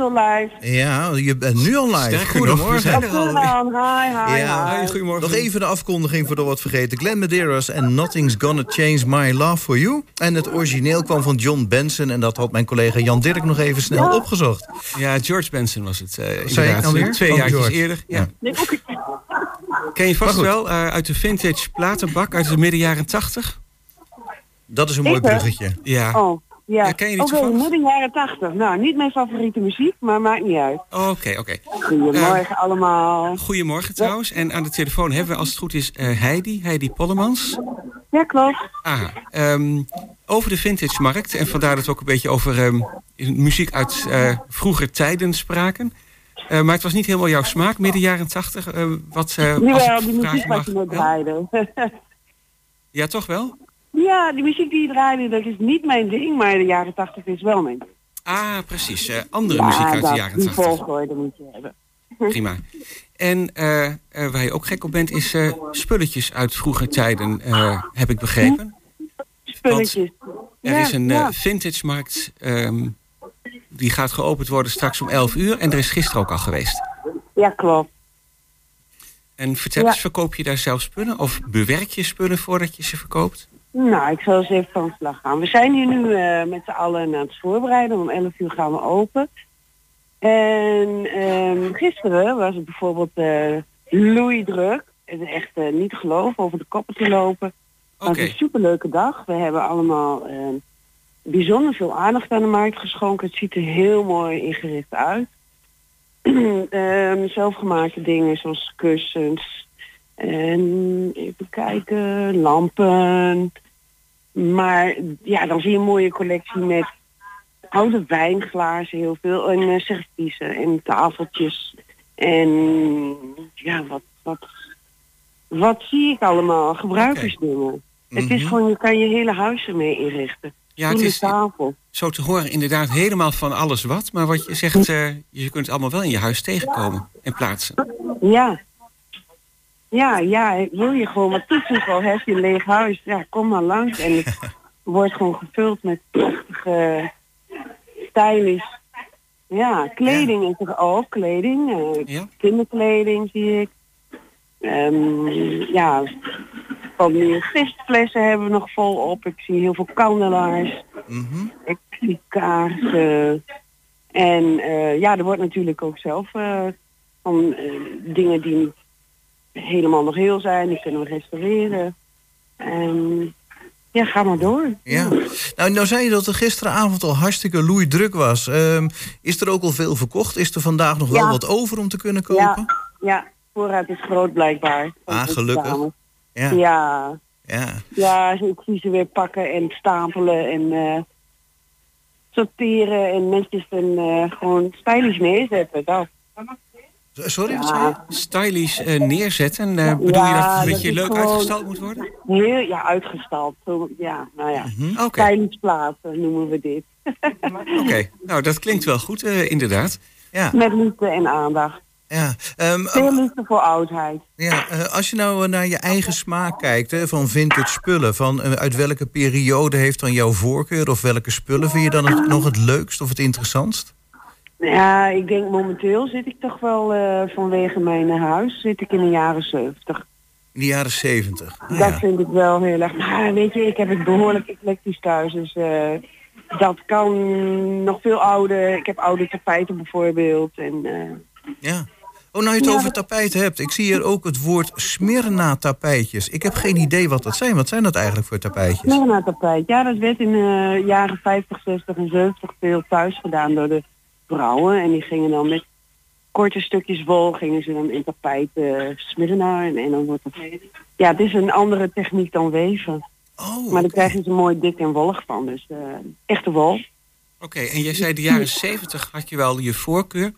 zo live. Ja, je bent nu al live. Sterker nog, we zijn er al. Goedemorgen, hi, hi, Ja. hi. Goedemorgen. Nog even de afkondiging voordat we het vergeten. Glenn Medeiros en Nothing's Gonna Change My Love For You. En het origineel kwam van John Benson. En dat had mijn collega Jan Dirk nog even snel opgezocht. Ja, George Benson was het. eh Zei ik nou weer? Twee jaar eerder. Ja. Ken je vast wel eh, uit de vintage platenbak uit de midden jaren tachtig? Dat is een mooi bruggetje. Ja. Oh, ja. Ja, ken je Oké, midden jaren tachtig. Nou, niet mijn favoriete muziek, maar maakt niet uit. Oké, oké. Goedemorgen allemaal. Goedemorgen trouwens. En aan de telefoon hebben we, als het goed is, eh, Heidi. Heidi Pollemans. Ja, klopt. Ah, ehm, over de vintage markt. En vandaar dat we ook een beetje over ehm, muziek uit eh, vroeger tijden spraken. Eh, maar het was niet helemaal jouw smaak, midden jaren tachtig. eh, wat, eh, als ik die muziek wat je draaide. Ja, toch wel? Ja, die muziek die je draaide, dat is niet mijn ding, maar de jaren tachtig is wel mijn ding. Ah, precies. eh, andere muziek uit de jaren die tachtig. volgorde moet je hebben. Prima. En eh, eh, waar je ook gek op bent, is spulletjes uit vroeger tijden, heb ik begrepen. Spulletjes. Er Ja, is een ja. vintage markt, ehm, die gaat geopend worden straks om 11 uur. En er is gisteren ook al geweest. Ja, klopt. En vertel eens, verkoop je daar zelf spullen? Of bewerk je spullen voordat je ze verkoopt? Nou, ik zal eens even van slag gaan. We zijn hier nu eh, met z'n allen aan het voorbereiden. Om 11 uur gaan we open. En ehm, gisteren was het bijvoorbeeld eh Louis Druk. Het is echt eh, niet te geloven over de koppen te lopen. Het Oké, was een superleuke dag. We hebben allemaal ehm, bijzonder veel aandacht aan de markt geschonken. Het ziet er heel mooi ingericht uit. Ehm, zelfgemaakte dingen zoals kussens. En even kijken, lampen. Maar ja, dan zie je een mooie collectie met oude wijnglazen heel veel. En uh, serviezen en tafeltjes. En ja, wat, wat, wat zie ik allemaal? Gebruikersdingen. Het is Mhm. gewoon, je kan je hele huis ermee inrichten. ja, het is tafel. zo te horen inderdaad helemaal van alles wat. Maar wat je zegt, eh, je kunt het allemaal wel in je huis tegenkomen en plaatsen. Ja. Ja, ja, wil je gewoon wat toetsen, heb je een leeg huis. Ja, kom maar langs. En het wordt gewoon gevuld met prachtige stylish. Ja, kleding is er ook. Kleding, eh, Ja? kinderkleding zie ik. Ehm, ja, van die gistflessen hebben we nog volop. Ik zie heel veel kandelaars. Mhm. Ik zie kaarsen. En eh, ja, er wordt natuurlijk ook zelf eh, van dingen die niet helemaal nog heel zijn, die kunnen we restaureren. En ja, ga maar door. Ja. Nou, nou zei je dat er gisteravond al hartstikke loei druk was. Ehm, is er ook al veel verkocht? Is er vandaag nog wel wat over om te kunnen kopen? Ja, ja, voorraad is groot blijkbaar. Ah, gelukkig. Ja. Ja, ja. ja, ik zie ze weer pakken en stapelen en eh, sorteren en netjes en eh, gewoon stylish neerzetten. Dat. Sorry, wat zei je? Stylish eh, neerzetten, eh, bedoel je dat het een beetje leuk gewoon- uitgestald moet worden? heel ja, uitgestald. Ja, nou ja. Stylish plaatsen noemen we dit. oké. Nou, dat klinkt wel goed, inderdaad. Ja, Met liefde en aandacht. ja. Ehm, Veel liefde voor oudheid. ja als je nou naar je eigen smaak kijkt hè, van vintage spullen, van uit welke periode heeft dan jouw voorkeur of welke spullen vind je dan het, nog het leukst of het interessantst? Ja, ik denk momenteel zit ik toch wel eh, vanwege mijn huis zit ik in de jaren 70. In de jaren zeventig. Ah, Dat ja. vind ik wel heel erg. Maar weet je, ik heb het behoorlijk eclectisch thuis. Dus eh, dat kan nog veel ouder. Ik heb oude tapijten bijvoorbeeld. En eh, ja. Oh, nou je het Ja, over tapijten hebt. Ik zie hier ook het woord Smyrna tapijtjes. Ik heb geen idee wat dat zijn. Wat zijn dat eigenlijk voor tapijtjes? Smyrna tapijt. Ja, dat werd in de jaren 50, 60 en 70 veel thuis gedaan door de vrouwen. En die gingen dan met korte stukjes wol gingen ze dan in tapijt uh, Smyrna. En, en dan wordt het... Ja, het is een andere techniek dan weven. Oh, Maar dan oké. krijg je ze mooi dik en wollig van. Dus eh, echte wol. Oké, en jij zei de jaren 70 had je wel je voorkeur.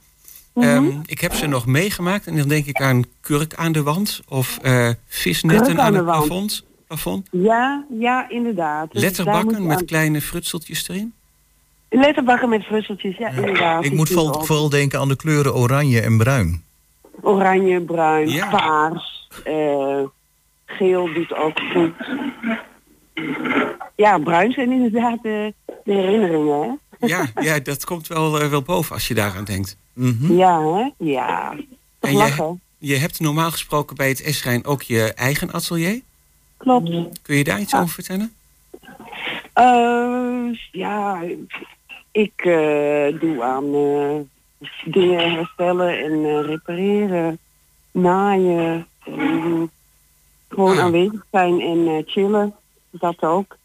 Mhm. Ehm, ik heb ze nog meegemaakt en dan denk ik aan kurk aan de wand of eh, visnetten aan, aan het plafond. plafond. Ja, ja, inderdaad. Dus Letterbakken met aan- kleine frutseltjes erin. Letterbakken met frusseltjes, ja, inderdaad. Ik moet vooral, vooral denken aan de kleuren oranje en bruin. Oranje, bruin, Ja. paars, eh, geel doet ook goed. Ja, bruin zijn inderdaad de, de herinneringen, hè? Ja, ja dat komt wel, eh, wel boven als je daaraan denkt. Mhm. Ja, hè? Ja. Toch En lachen. Je hebt normaal gesproken bij het Esrijn ook je eigen atelier. Klopt. Kun je daar iets over vertellen? Eh, ja, ik eh, doe aan eh, dingen herstellen en eh, repareren, naaien. en gewoon Ah. aanwezig zijn en eh, chillen. Dat ook.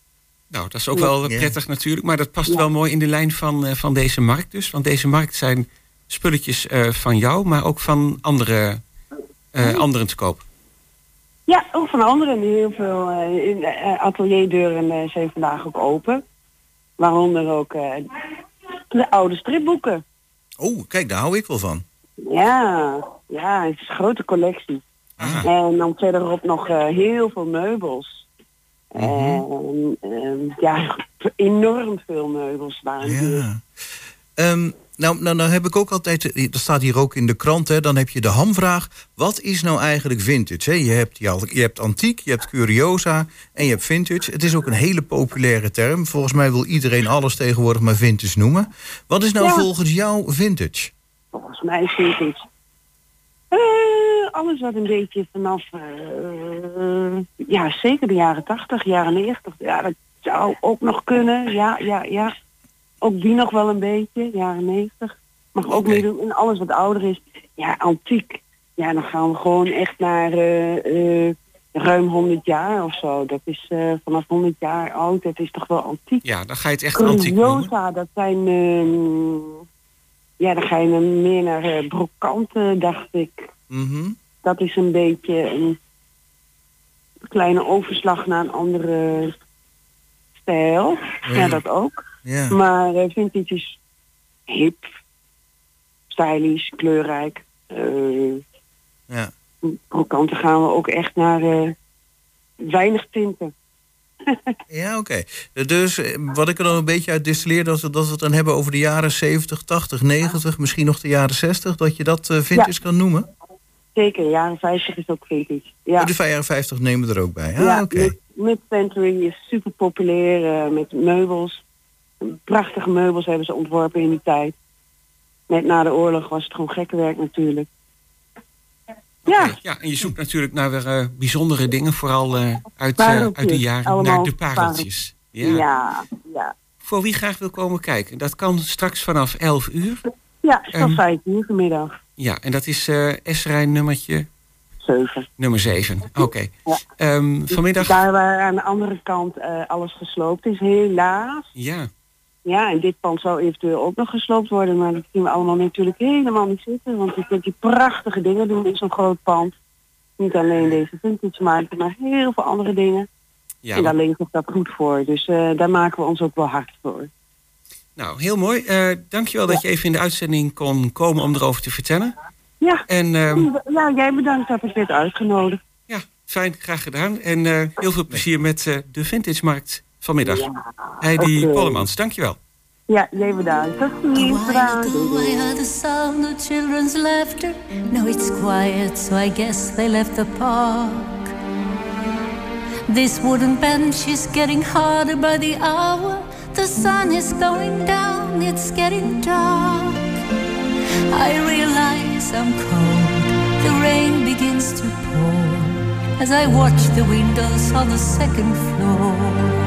Nou, dat is ook wel prettig natuurlijk. Maar dat past Ja. wel mooi in de lijn van, eh, van deze markt dus. Want deze markt zijn spulletjes eh, van jou, maar ook van andere, eh, anderen te koop. Ja, ook van anderen. Heel veel in, atelierdeuren eh, zijn vandaag ook open. Waaronder ook eh, de oude stripboeken. Oh, kijk, daar hou ik wel van. Ja, ja, het is een grote collectie. Ah. En dan verderop nog eh, heel veel meubels. En ehm, ja, enorm veel meubels waren. Ja. Nou, nou, nou heb ik ook altijd, eh, dat staat hier ook in de krant, hè, dan heb je de hamvraag. Wat is nou eigenlijk vintage? Hè? Je, hebt, je, hebt antiek, je hebt curiosa en je hebt vintage. Het is ook een hele populaire term. Volgens mij wil iedereen alles tegenwoordig maar vintage noemen. Wat is nou Ja. volgens jou vintage? Volgens mij vind ik eh, alles wat een beetje vanaf, eh, ja, zeker de jaren 80, jaren 90. Ja, dat zou ook nog kunnen. Ja, ja, ja. Ook die nog wel een beetje, jaren 90. Mag ook Oké. meedoen. En alles wat ouder is, ja, antiek. Ja, dan gaan we gewoon echt naar eh, eh, ruim 100 jaar of zo. Dat is eh, vanaf 100 jaar oud. Dat is toch wel antiek. Ja, dan ga je het echt antiek noemen. Curiosa, dat zijn... ehm, ja, dan ga je meer naar brokanten, dacht ik. Mhm. Dat is een beetje een kleine overslag naar een andere stijl. Ja. dat ook. Maar eh, vintage is hip, stylish, kleurrijk. Eh Ja. brokanten gaan we ook echt naar eh, weinig tinten. Ja, oké. Dus wat ik er dan een beetje uit distilleer, dat we, dat we het dan hebben over de jaren 70, 80, 90, misschien nog de jaren 60, dat je dat vintage kan noemen? Zeker, jaren 50 is ook vintage. Ja. Oh, de jaren 50 nemen we er ook bij. Ah, ja, oké. mid- Mid-century is super populair met meubels. Prachtige meubels hebben ze ontworpen in die tijd. Net na de oorlog was het gewoon gekke werk natuurlijk. Ja, ja, en je zoekt natuurlijk naar weer eh, bijzondere dingen, vooral eh, uit, eh, uit die jaren, allemaal naar de pareltjes. ja, Ja. ja. Voor wie graag wil komen kijken, dat kan straks vanaf 11 uur. Ja, Ehm, al vijf uur vanmiddag. Ja, en dat is eh S-rijn nummertje Zeven. nummer 7. Oké. Ja. Ehm, vanmiddag. Daar waar aan de andere kant alles gesloopt is, helaas. Ja, Ja, en dit pand zou eventueel ook nog gesloopt worden, maar dat zien we allemaal natuurlijk helemaal niet zitten. Want je kunt die prachtige dingen doen in zo'n groot pand. Niet alleen deze vintage markt, maar heel veel andere dingen. ja en daar leent zich dat goed voor. Dus eh, daar maken we ons ook wel hard voor. nou heel mooi. Eh dankjewel dat je even in de uitzending kon komen om erover te vertellen. Ja, En ehm, ja jij bedankt dat ik werd uitgenodigd. ja, fijn, graag gedaan. En heel veel plezier met de Vintage Markt vanmiddag. Heidi oké. Pollemans, dankjewel. Ja, jij bedankt. Tot ziens. Bedankt. I heard the sound of children's laughter. Now it's quiet, so I guess they left the park. This wooden bench is getting harder by the hour. The sun is going down, it's getting dark. I realize I'm cold, the rain begins to pour as I watch the windows on the second floor.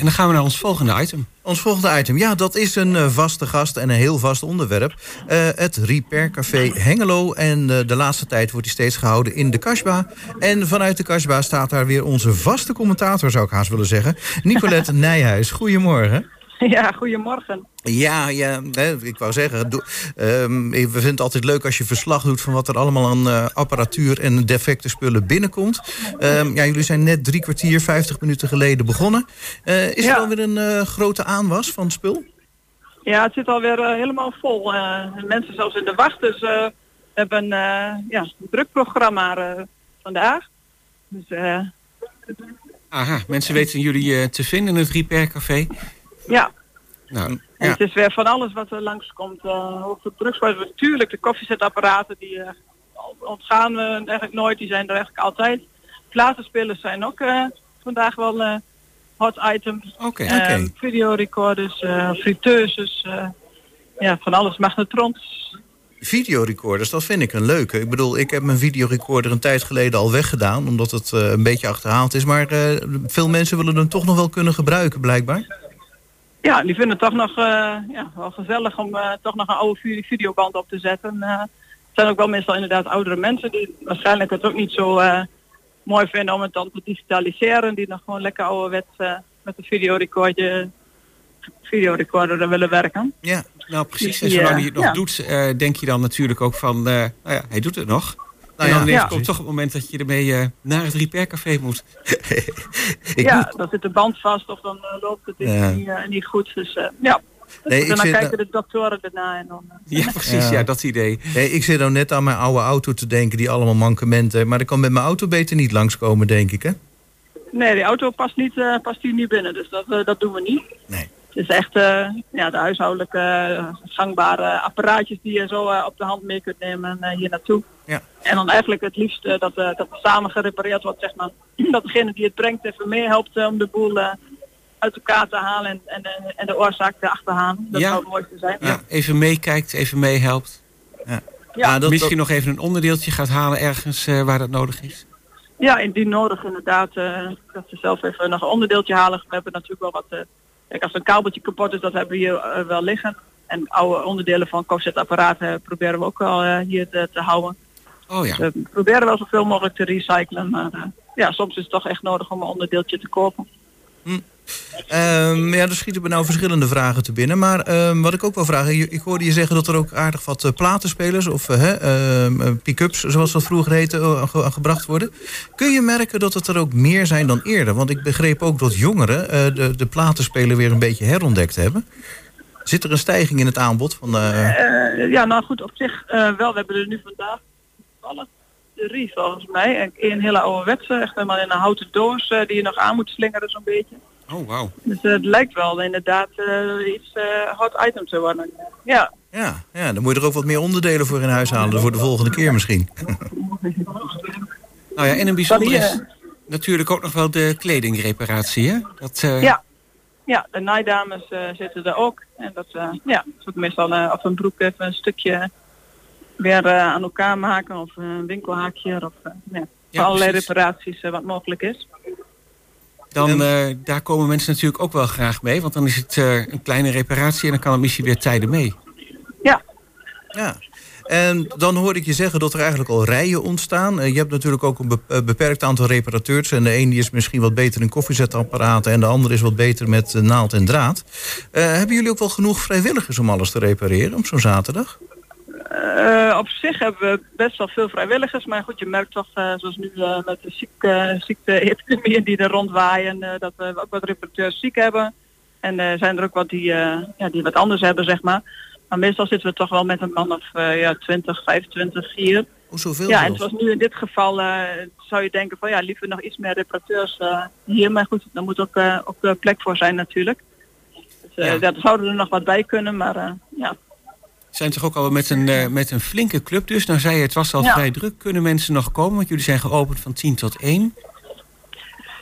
En dan gaan we naar ons volgende item. Ons volgende item, ja, dat is een eh, vaste gast en een heel vast onderwerp. Eh, het Repair Café Hengelo. En eh, de laatste tijd wordt die steeds gehouden in de Kasbah. En vanuit de Kasbah staat daar weer onze vaste commentator, zou ik haast willen zeggen. Nicolette Nijhuis. Goedemorgen. Ja, goedemorgen. Ja, ja hè, ik wou zeggen, doe- ehm, we vinden het altijd leuk als je verslag doet van wat er allemaal aan eh, apparatuur en defecte spullen binnenkomt. Ehm, ja, jullie zijn net drie kwartier, vijftig minuten geleden begonnen. Eh, is Ja. er alweer een eh, grote aanwas van spul? Ja, het zit alweer helemaal vol. Eh, mensen zelfs in de wacht, dus eh, we hebben een eh, ja, een druk programma eh, vandaag. Dus eh, Aha, mensen weten jullie eh, te vinden in het Repair Café. Ja, Nou, en Ja. het is weer van alles wat er langskomt. Uh, ook de natuurlijk de koffiezetapparaten, die eh, ontgaan we eigenlijk nooit, die zijn er eigenlijk altijd. Platenspelers zijn ook eh, vandaag wel eh, hot items. oké. Eh, videorecorders, eh friteuses, eh, ja, van alles, magnetrons. Videorecorders, dat vind ik een leuke. Ik bedoel, ik heb mijn videorecorder een tijd geleden al weggedaan... omdat het eh, een beetje achterhaald is. Maar eh, veel mensen willen hem toch nog wel kunnen gebruiken, blijkbaar. Ja, die vinden het toch nog eh, ja, wel gezellig om eh, toch nog een oude vi- videoband op te zetten. Eh, het zijn ook wel meestal inderdaad oudere mensen die waarschijnlijk het ook niet zo mooi vinden om het dan te digitaliseren. Die nog gewoon lekker ouderwets met een videorecorder, videorecorder willen werken. Ja, Nou, precies. En zolang hij het nog ja. doet, denk je dan natuurlijk ook van... nou ja, hij doet het nog. Nou en dan ja, ja. komt toch het moment dat je ermee eh, naar het Repair Café moet. ik ja, moet- dan zit de band vast of dan eh, loopt het Ja. niet, eh, niet goed. Dus eh, ja, Nee, en ik dan kijken de doktoren erna en dan... Ja, precies. Ja. Ja, dat idee. Hey, ik zit nou net aan mijn oude auto te denken, die allemaal mankementen. Maar ik kan met mijn auto beter niet langskomen, denk ik, hè? Nee, die auto past, niet, eh, past hier niet binnen, dus dat, eh, dat doen we niet. Nee. Het is echt eh, ja, de huishoudelijke eh, gangbare apparaatjes die je zo eh, op de hand mee kunt nemen hier naartoe. Ja. En dan eigenlijk het liefst dat, eh, dat het samen gerepareerd wordt, zeg maar. Dat degene die het brengt even mee helpt om de boel uit elkaar te halen en, en, de oorzaak te achterhalen. Dat Ja. zou het mooiste zijn. Ja, even meekijkt, even meehelpt. Ja. Ah, dat, Misschien dat- nog even een onderdeeltje gaat halen ergens eh, waar dat nodig is. Ja, indien nodig inderdaad. eh, dat ze zelf even nog een onderdeeltje halen. We hebben natuurlijk wel wat... eh, kijk, als een kabeltje kapot is, dat hebben we hier eh, wel liggen. En oude onderdelen van koffiezetapparaten proberen we ook wel eh, hier te, te houden. Oh ja. We proberen wel zoveel mogelijk te recyclen. Maar eh, ja, soms is het toch echt nodig om een onderdeeltje te kopen. Ehm, ja, er schieten me nou verschillende vragen te binnen. Maar ehm, wat ik ook wil vragen, ik hoorde je zeggen dat er ook aardig wat eh, platenspelers of eh, pick-ups, zoals dat vroeger heette, ge- gebracht worden. Kun je merken dat het er ook meer zijn dan eerder? Want ik begreep ook dat jongeren de, de platenspeler weer een beetje herontdekt hebben. Zit er een stijging in het aanbod? Van, ja, nou goed, op zich wel. We hebben er nu vandaag drie volgens mij. En een hele ouderwetse, echt helemaal in een houten doos eh, die je nog aan moet slingeren zo'n beetje. Oh, wauw. Dus eh, het lijkt wel inderdaad eh, iets hot item te worden. Ja, ja, ja, dan moet je er ook wat meer onderdelen voor in huis halen voor de volgende keer misschien. Nou ja, en een bijzonder is natuurlijk ook nog wel de kledingreparatie, hè? Dat, Ja. ja de naaidames zitten er ook. En dat eh, ja, ook meestal of een broek even een stukje weer eh, aan elkaar maken of een winkelhaakje of eh, ja, voor allerlei precies. reparaties eh, wat mogelijk is. Dan, eh, daar komen mensen natuurlijk ook wel graag mee. Want dan is het eh, een kleine reparatie en dan kan het misschien weer tijden mee. Ja, Ja. En dan hoorde ik je zeggen dat er eigenlijk al rijen ontstaan. Eh, Je hebt natuurlijk ook een be- eh, beperkt aantal reparateurs. En de een die is misschien wat beter in koffiezetapparaten... en de ander is wat beter met eh, naald en draad. Eh, hebben jullie ook wel genoeg vrijwilligers om alles te repareren op zo'n zaterdag? Eh, op zich hebben we best wel veel vrijwilligers, maar goed, je merkt toch, eh, zoals nu eh, met de ziekte, ziekte-epidemieën die er rondwaaien, dat we ook wat reparateurs ziek hebben. En zijn er ook wat die, ja, die wat anders hebben, zeg maar. Maar meestal zitten we toch wel met een man of ja, 20, 25 hier. Oh, zoveel Ja, en zoals nu in dit geval zou je denken van ja, liever nog iets meer reparateurs eh, hier. Maar goed, daar moet ook, ook plek voor zijn natuurlijk. Dus, Ja. daar zouden er nog wat bij kunnen, maar ja. Zijn toch ook al met een, eh, met een flinke club dus. Nou zei je, het was al Ja. vrij druk. Kunnen mensen nog komen? Want jullie zijn geopend van 10 tot 1.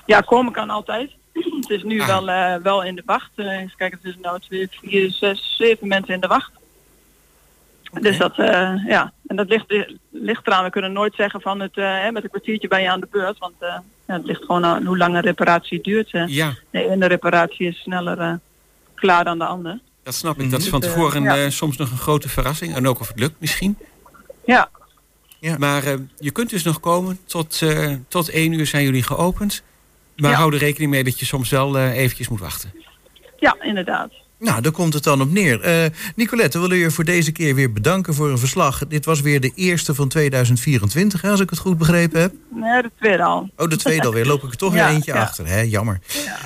Ja, komen kan altijd. het is nu Ah. wel, eh, wel in de wacht. Eh eens kijken, het is nou twee, vier, zes, zeven mensen in de wacht. Dus dat, ja, en dat ligt, ligt eraan. We kunnen nooit zeggen van het, met een kwartiertje ben je aan de beurt. Want ja, het ligt gewoon aan hoe lang een reparatie duurt. eh. Ja, De ene reparatie is sneller klaar dan de andere. Dat snap ik. Dat is van Dus, eh, tevoren ja. eh, soms nog een grote verrassing. En ook of het lukt misschien. Ja, Maar eh, je kunt dus nog komen. Tot, eh, tot één uur zijn jullie geopend. Maar Ja. hou er rekening mee dat je soms wel eventjes moet wachten. ja inderdaad. Nou, daar komt het dan op neer. Eh Nicolette, we willen je voor deze keer weer bedanken voor een verslag. Dit was weer de eerste van 2024, hè, als ik het goed begrepen heb. Nee, de tweede al. Oh, de tweede alweer. Loop ik er toch Ja, weer eentje ja. achter. Hè? Jammer.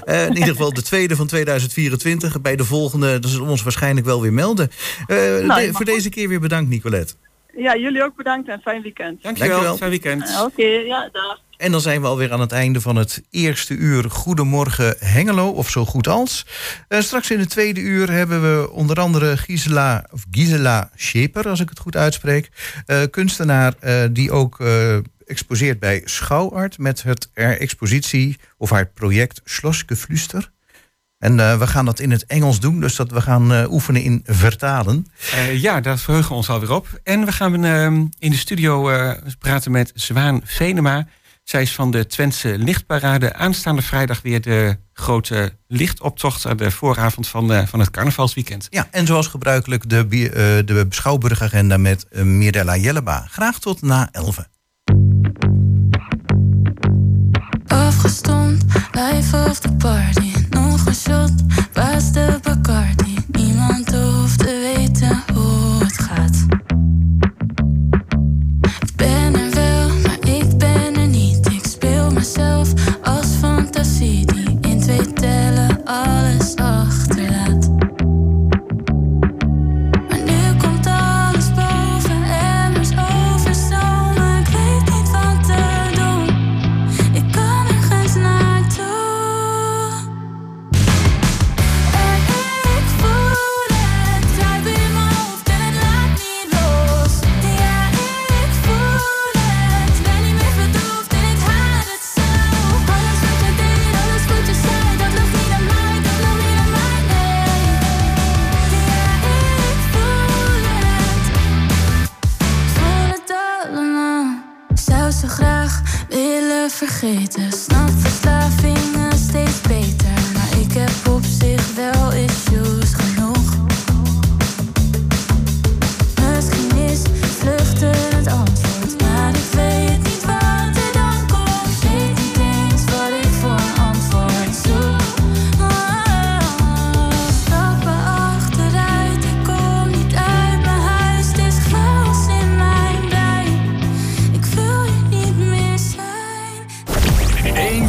Eh, in ieder geval de tweede van 2024. Bij de volgende, dat zullen we ons waarschijnlijk wel weer melden. Eh, Nou, de- voor deze keer weer bedankt, Nicolette. Ja, jullie ook bedankt en fijn weekend. Dankjewel. Dankjewel. Fijn weekend. Eh, Oké, ja, dag. En dan zijn we alweer aan het einde van het eerste uur Goedemorgen Hengelo, of zo goed als. Eh, straks in het tweede uur hebben we onder andere Gisela, of Gisela Scheper, als ik het goed uitspreek. eh, kunstenaar eh, die ook eh, exposeert bij Schouwart met het haar expositie of haar project Schlossgeflüster. En eh, we gaan dat in het Engels doen, dus dat we gaan eh, oefenen in vertalen. Eh, ja, daar verheugen we ons alweer op. En we gaan eh, in de studio eh, praten met Zwaan Venema. Zij is van de Twentse Lichtparade. Aanstaande vrijdag weer de grote lichtoptocht... aan de vooravond van, eh, van het carnavalsweekend. Ja, en zoals gebruikelijk de, eh, de Schouwburgagenda met Mirella Jelleba. Graag tot na 11. Afgestomd, life of the party. Shot, was de.